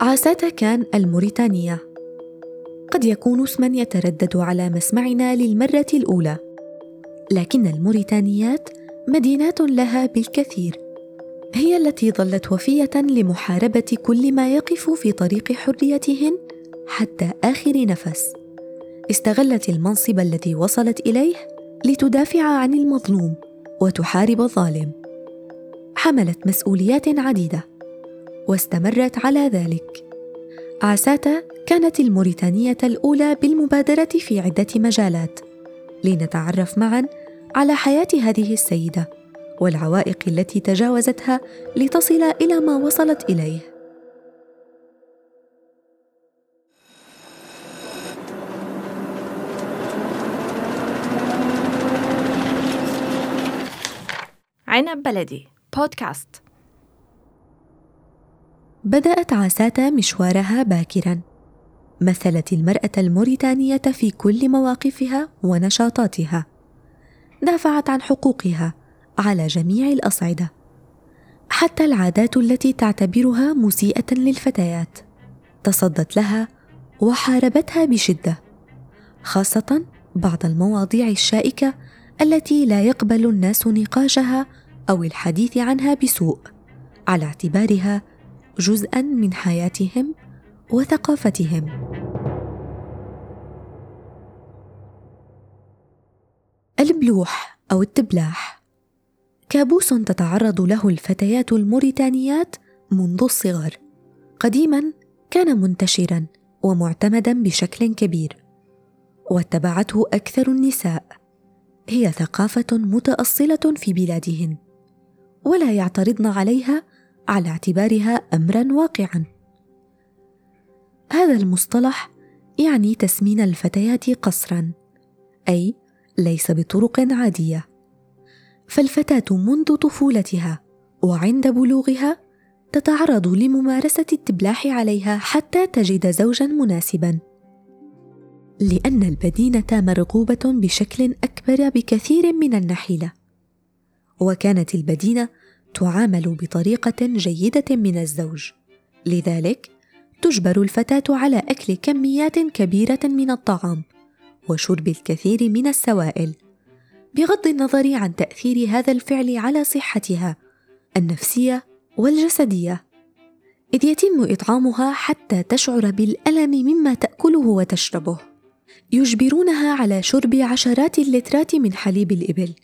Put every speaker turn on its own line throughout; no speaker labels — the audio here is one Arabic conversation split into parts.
عاساتا كان الموريتانية. قد يكون اسما يتردد على مسمعنا للمرة الأولى. لكن الموريتانيات مدينات لها بالكثير. هي التي ظلت وفية لمحاربة كل ما يقف في طريق حريتهن حتى آخر نفس. استغلت المنصب الذي وصلت إليه لتدافع عن المظلوم وتحارب الظالم. حملت مسؤوليات عديدة. واستمرت على ذلك. عساتا كانت الموريتانية الأولى بالمبادرة في عدة مجالات. لنتعرف معا على حياة هذه السيدة والعوائق التي تجاوزتها لتصل إلى ما وصلت إليه.
عنب بلدي بودكاست.
بدأت عاساتا مشوارها باكرا. مثلت المرأة الموريتانية في كل مواقفها ونشاطاتها. دافعت عن حقوقها على جميع الأصعدة. حتى العادات التي تعتبرها مسيئة للفتيات. تصدت لها وحاربتها بشدة. خاصة بعض المواضيع الشائكة التي لا يقبل الناس نقاشها أو الحديث عنها بسوء على اعتبارها جزءا من حياتهم وثقافتهم. البلوح أو التبلاح. كابوس تتعرض له الفتيات الموريتانيات منذ الصغر. قديما كان منتشرا ومعتمدا بشكل كبير. واتبعته أكثر النساء. هي ثقافة متأصلة في بلادهن. ولا يعترضن عليها على اعتبارها امرا واقعا. هذا المصطلح يعني تسمين الفتيات قصرا أي ليس بطرق عادية. فالفتاة منذ طفولتها وعند بلوغها تتعرض لممارسة التبلاح عليها حتى تجد زوجا مناسبا. لأن البدينة مرغوبة بشكل أكبر بكثير من النحيلة. وكانت البدينة تعامل بطريقة جيدة من الزوج. لذلك تجبر الفتاة على أكل كميات كبيرة من الطعام وشرب الكثير من السوائل بغض النظر عن تأثير هذا الفعل على صحتها النفسية والجسدية. إذ يتم إطعامها حتى تشعر بالألم مما تأكله وتشربه. يجبرونها على شرب عشرات اللترات من حليب الإبل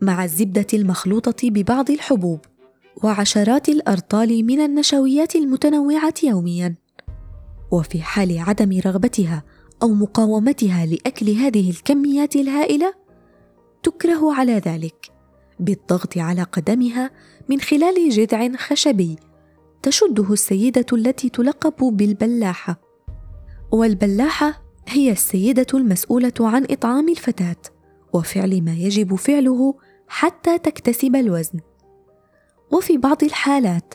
مع الزبدة المخلوطة ببعض الحبوب. وعشرات الأرطال من النشويات المتنوعة يوميا. وفي حال عدم رغبتها أو مقاومتها لأكل هذه الكميات الهائلة تكره على ذلك بالضغط على قدمها من خلال جذع خشبي تشده السيدة التي تلقب بالبلاحة. والبلاحة هي السيدة المسؤولة عن إطعام الفتاة وفعل ما يجب فعله حتى تكتسب الوزن. وفي بعض الحالات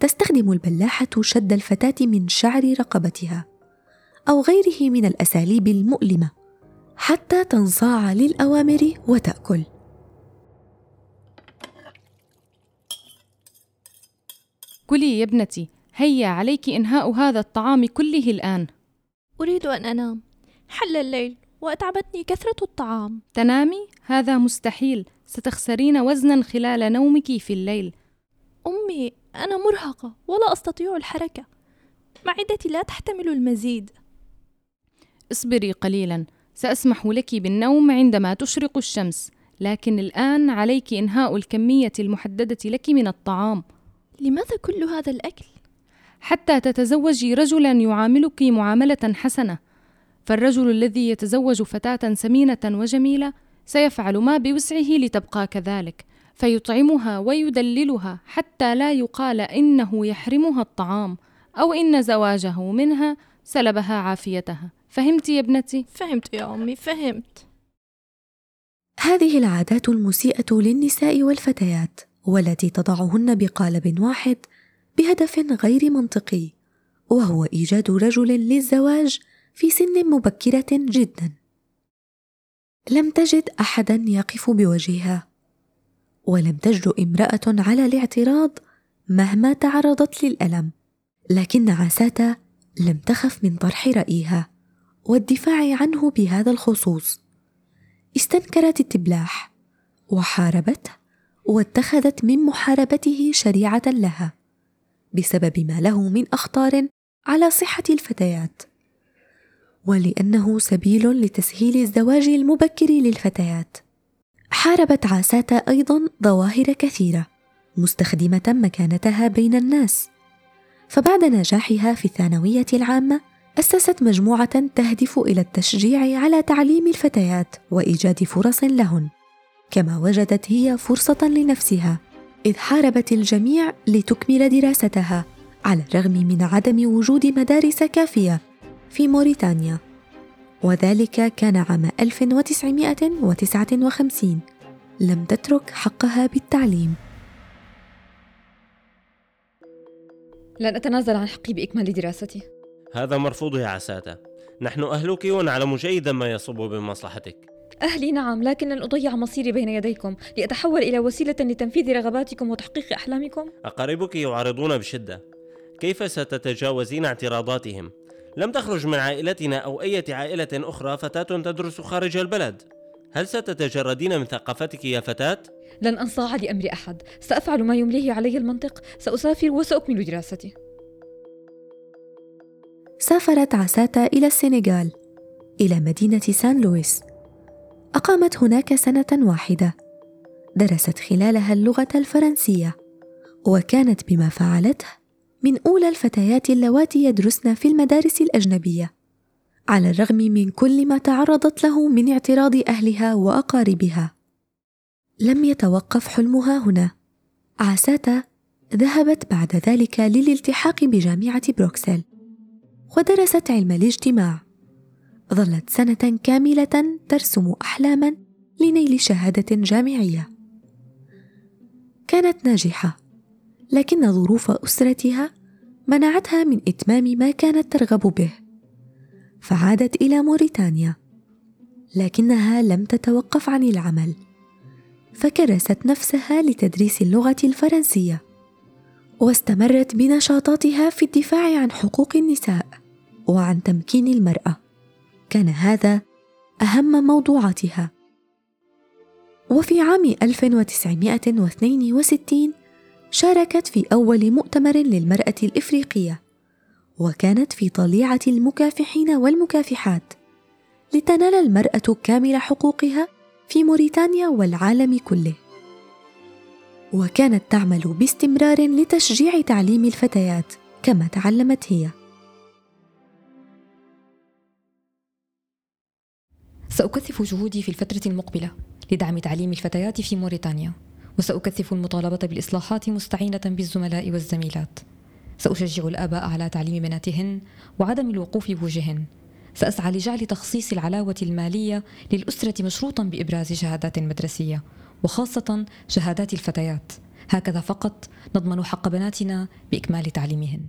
تستخدم البلاحة شد الفتاة من شعر رقبتها أو غيره من الأساليب المؤلمة حتى تنصاع للأوامر وتأكل.
كلي يا ابنتي هيا عليك إنهاء هذا الطعام كله الآن.
أريد أن أنام. حل الليل وأتعبتني كثرة الطعام.
تنامي؟ هذا مستحيل. ستخسرين وزنا خلال نومك في الليل.
أمي أنا مرهقة ولا أستطيع الحركة. معدتي لا تحتمل المزيد.
اصبري قليلا سأسمح لك بالنوم عندما تشرق الشمس لكن الآن عليك إنهاء الكمية المحددة لك من الطعام.
لماذا كل هذا الأكل؟
حتى تتزوجي رجلا يعاملك معاملة حسنة. فالرجل الذي يتزوج فتاة سمينة وجميلة سيفعل ما بوسعه لتبقى كذلك. فيطعمها ويدللها حتى لا يقال إنه يحرمها الطعام أو إن زواجه منها سلبها عافيتها. فهمت يا ابنتي؟
فهمت يا أمي فهمت.
هذه العادات المسيئة للنساء والفتيات والتي تضعهن بقالب واحد بهدف غير منطقي وهو إيجاد رجل للزواج في سن مبكرة جدا. لم تجد احدا يقف بوجهها. ولم تجرؤ امرأة على الاعتراض مهما تعرضت للألم. لكن عساتا لم تخف من طرح رأيها والدفاع عنه بهذا الخصوص. استنكرت التبلاح وحاربته واتخذت من محاربته شريعة لها بسبب ما له من أخطار على صحة الفتيات. ولأنه سبيل لتسهيل الزواج المبكر للفتيات. حاربت عاساتا أيضا ظواهر كثيرة مستخدمة مكانتها بين الناس. فبعد نجاحها في الثانوية العامة أسست مجموعة تهدف إلى التشجيع على تعليم الفتيات وإيجاد فرص لهن. كما وجدت هي فرصة لنفسها إذ حاربت الجميع لتكمل دراستها على الرغم من عدم وجود مدارس كافية في موريتانيا. وذلك كان عام 1959 لم تترك حقها بالتعليم.
لن أتنازل عن حقي بإكمال دراستي.
هذا مرفوض يا عساتة. نحن أهلك ونعلم جيدا ما يصب بمصلحتك.
أهلي نعم لكن لن أضيع مصيري بين يديكم. لأتحول إلى وسيلة لتنفيذ رغباتكم وتحقيق أحلامكم؟
أقاربك يعارضون بشدة. كيف ستتجاوزين اعتراضاتهم؟ لم تخرج من عائلتنا أو أي عائلة أخرى فتاة تدرس خارج البلد. هل ستتجردين من ثقافتك يا فتاة؟
لن أنصاع لأمر أحد. سأفعل ما يمليه علي المنطق. سأسافر وسأكمل دراستي.
سافرت عساتا إلى السنغال إلى مدينة سان لويس. أقامت هناك سنة واحدة. درست خلالها اللغة الفرنسية وكانت بما فعلته من أولى الفتيات اللواتي يدرسن في المدارس الأجنبية على الرغم من كل ما تعرضت له من اعتراض أهلها وأقاربها. لم يتوقف حلمها هنا. عاساتا ذهبت بعد ذلك للالتحاق بجامعة بروكسل ودرست علم الاجتماع. ظلت سنة كاملة ترسم أحلاما لنيل شهادة جامعية. كانت ناجحة. لكن ظروف أسرتها منعتها من إتمام ما كانت ترغب به فعادت إلى موريتانيا لكنها لم تتوقف عن العمل فكرست نفسها لتدريس اللغة الفرنسية واستمرت بنشاطاتها في الدفاع عن حقوق النساء وعن تمكين المرأة. كان هذا أهم موضوعاتها. وفي عام 1962 شاركت في أول مؤتمر للمرأة الإفريقية وكانت في طليعة المكافحين والمكافحات لتنال المرأة كامل حقوقها في موريتانيا والعالم كله. وكانت تعمل باستمرار لتشجيع تعليم الفتيات كما تعلمت هي.
سأكثف جهودي في الفترة المقبلة لدعم تعليم الفتيات في موريتانيا. وسأكثف المطالبة بالإصلاحات مستعينة بالزملاء والزميلات. سأشجع الآباء على تعليم بناتهن وعدم الوقوف بوجههن سأسعى لجعل تخصيص العلاوة المالية للأسرة مشروطا بإبراز شهادات مدرسية وخاصة شهادات الفتيات. هكذا فقط نضمن حق بناتنا بإكمال تعليمهن.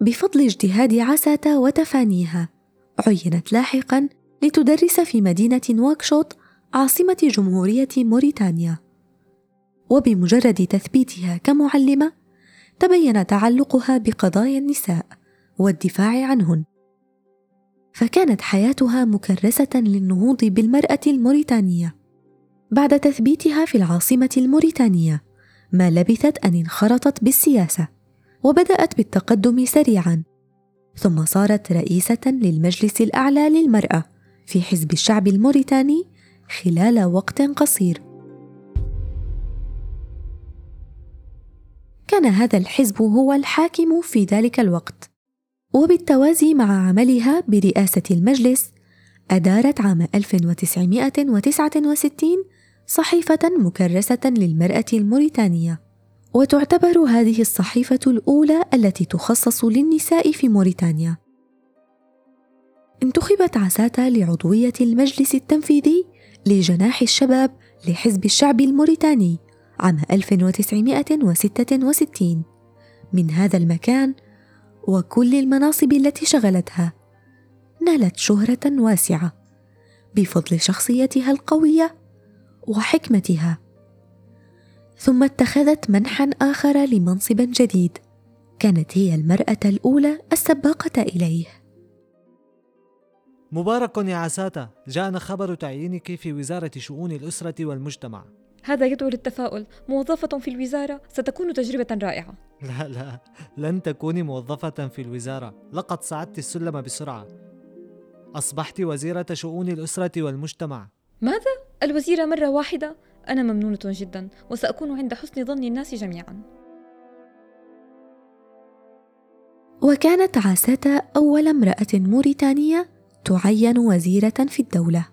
بفضل اجتهاد عساتا وتفانيها عينت لاحقا لتدرس في مدينة نواكشوط عاصمة جمهورية موريتانيا. وبمجرد تثبيتها كمعلمة تبين تعلقها بقضايا النساء والدفاع عنهن. فكانت حياتها مكرسة للنهوض بالمرأة الموريتانية. بعد تثبيتها في العاصمة الموريتانية ما لبثت أن انخرطت بالسياسة وبدأت بالتقدم سريعا. ثم صارت رئيسة للمجلس الأعلى للمرأة في حزب الشعب الموريتاني خلال وقت قصير. كان هذا الحزب هو الحاكم في ذلك الوقت. وبالتوازي مع عملها برئاسة المجلس أدارت عام 1969 صحيفة مكرسة للمرأة الموريتانية. وتعتبر هذه الصحيفة الأولى التي تخصص للنساء في موريتانيا. انتخبت عساتا لعضوية المجلس التنفيذي لجناح الشباب لحزب الشعب الموريتاني عام 1966 من هذا المكان وكل المناصب التي شغلتها نالت شهرة واسعة بفضل شخصيتها القوية وحكمتها. ثم اتخذت منحا آخر لمنصب جديد كانت هي المرأة الأولى السباقة إليه.
مبارك يا عساتة جاءنا خبر تعيينك في وزارة شؤون الأسرة والمجتمع.
هذا يدعو للتفاؤل. موظفة في الوزارة ستكون تجربة رائعة.
لا لا. لن تكوني موظفة في الوزارة. لقد صعدت السلم بسرعة. أصبحت وزيرة شؤون الأسرة والمجتمع.
ماذا؟ الوزيرة مرة واحدة؟ أنا ممنونة جدا وسأكون عند حسن ظن الناس جميعا.
وكانت عاساتا أول امرأة موريتانية تعين وزيرة في الدولة.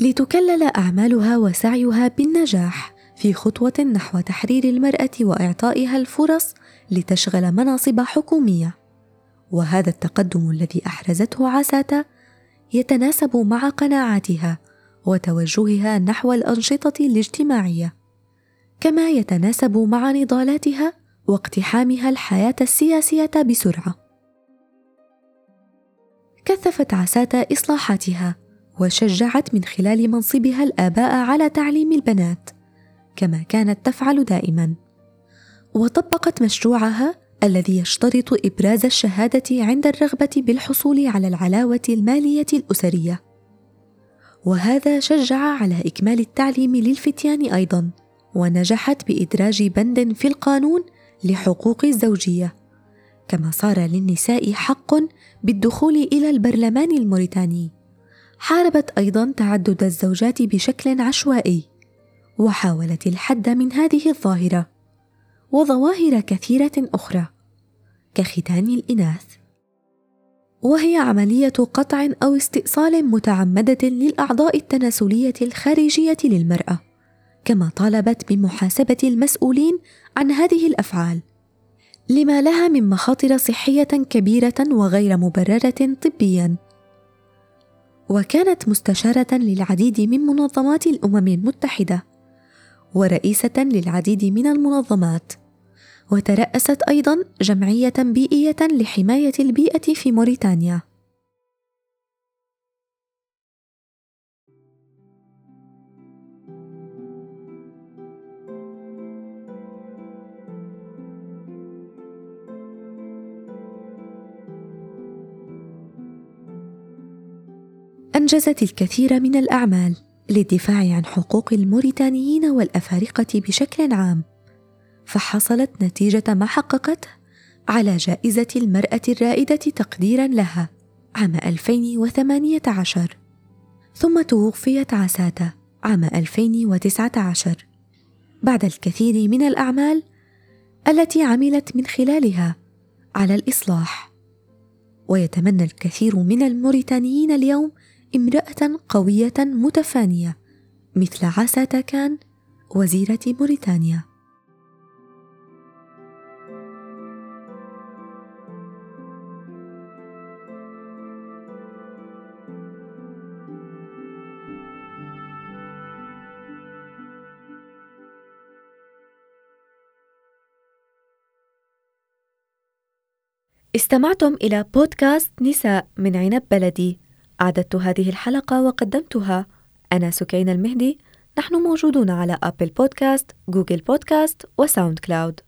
لتكلل أعمالها وسعيها بالنجاح في خطوة نحو تحرير المرأة وإعطائها الفرص لتشغل مناصب حكومية. وهذا التقدم الذي أحرزته عاساتا يتناسب مع قناعاتها وتوجهها نحو الأنشطة الاجتماعية. كما يتناسب مع نضالاتها واقتحامها الحياة السياسية بسرعة. كثفت عساتا إصلاحاتها وشجعت من خلال منصبها الآباء على تعليم البنات كما كانت تفعل دائما. وطبقت مشروعها الذي يشترط إبراز الشهادة عند الرغبة بالحصول على العلاوة المالية الأسرية. وهذا شجع على إكمال التعليم للفتيان أيضا ونجحت بإدراج بند في القانون لحقوق الزوجية. كما صار للنساء حق بالدخول إلى البرلمان الموريتاني. حاربت أيضا تعدد الزوجات بشكل عشوائي وحاولت الحد من هذه الظاهرة وظواهر كثيرة أخرى. كختان الإناث. وهي عملية قطع أو استئصال متعمدة للأعضاء التناسلية الخارجية للمرأة كما طالبت بمحاسبة المسؤولين عن هذه الأفعال. لما لها من مخاطر صحية كبيرة وغير مبررة طبيا. وكانت مستشارة للعديد من منظمات الأمم المتحدة ورئيسة للعديد من المنظمات. وترأست أيضا جمعية بيئية لحماية البيئة في موريتانيا. أنجزت الكثير من الأعمال للدفاع عن حقوق الموريتانيين والأفارقة بشكل عام فحصلت نتيجة ما حققته على جائزة المرأة الرائدة تقديرا لها عام 2018 ثم توفيت عساتا عام 2019 بعد الكثير من الأعمال التي عملت من خلالها على الإصلاح ويتمنى الكثير من الموريتانيين اليوم امرأة قوية متفانية مثل عساتا كان وزيرة موريتانيا. استمعتم إلى بودكاست نساء من عنب بلدي. أعددت هذه الحلقة وقدمتها. أنا سكينة المهدي. نحن موجودون على Apple Podcast، Google Podcast و SoundCloud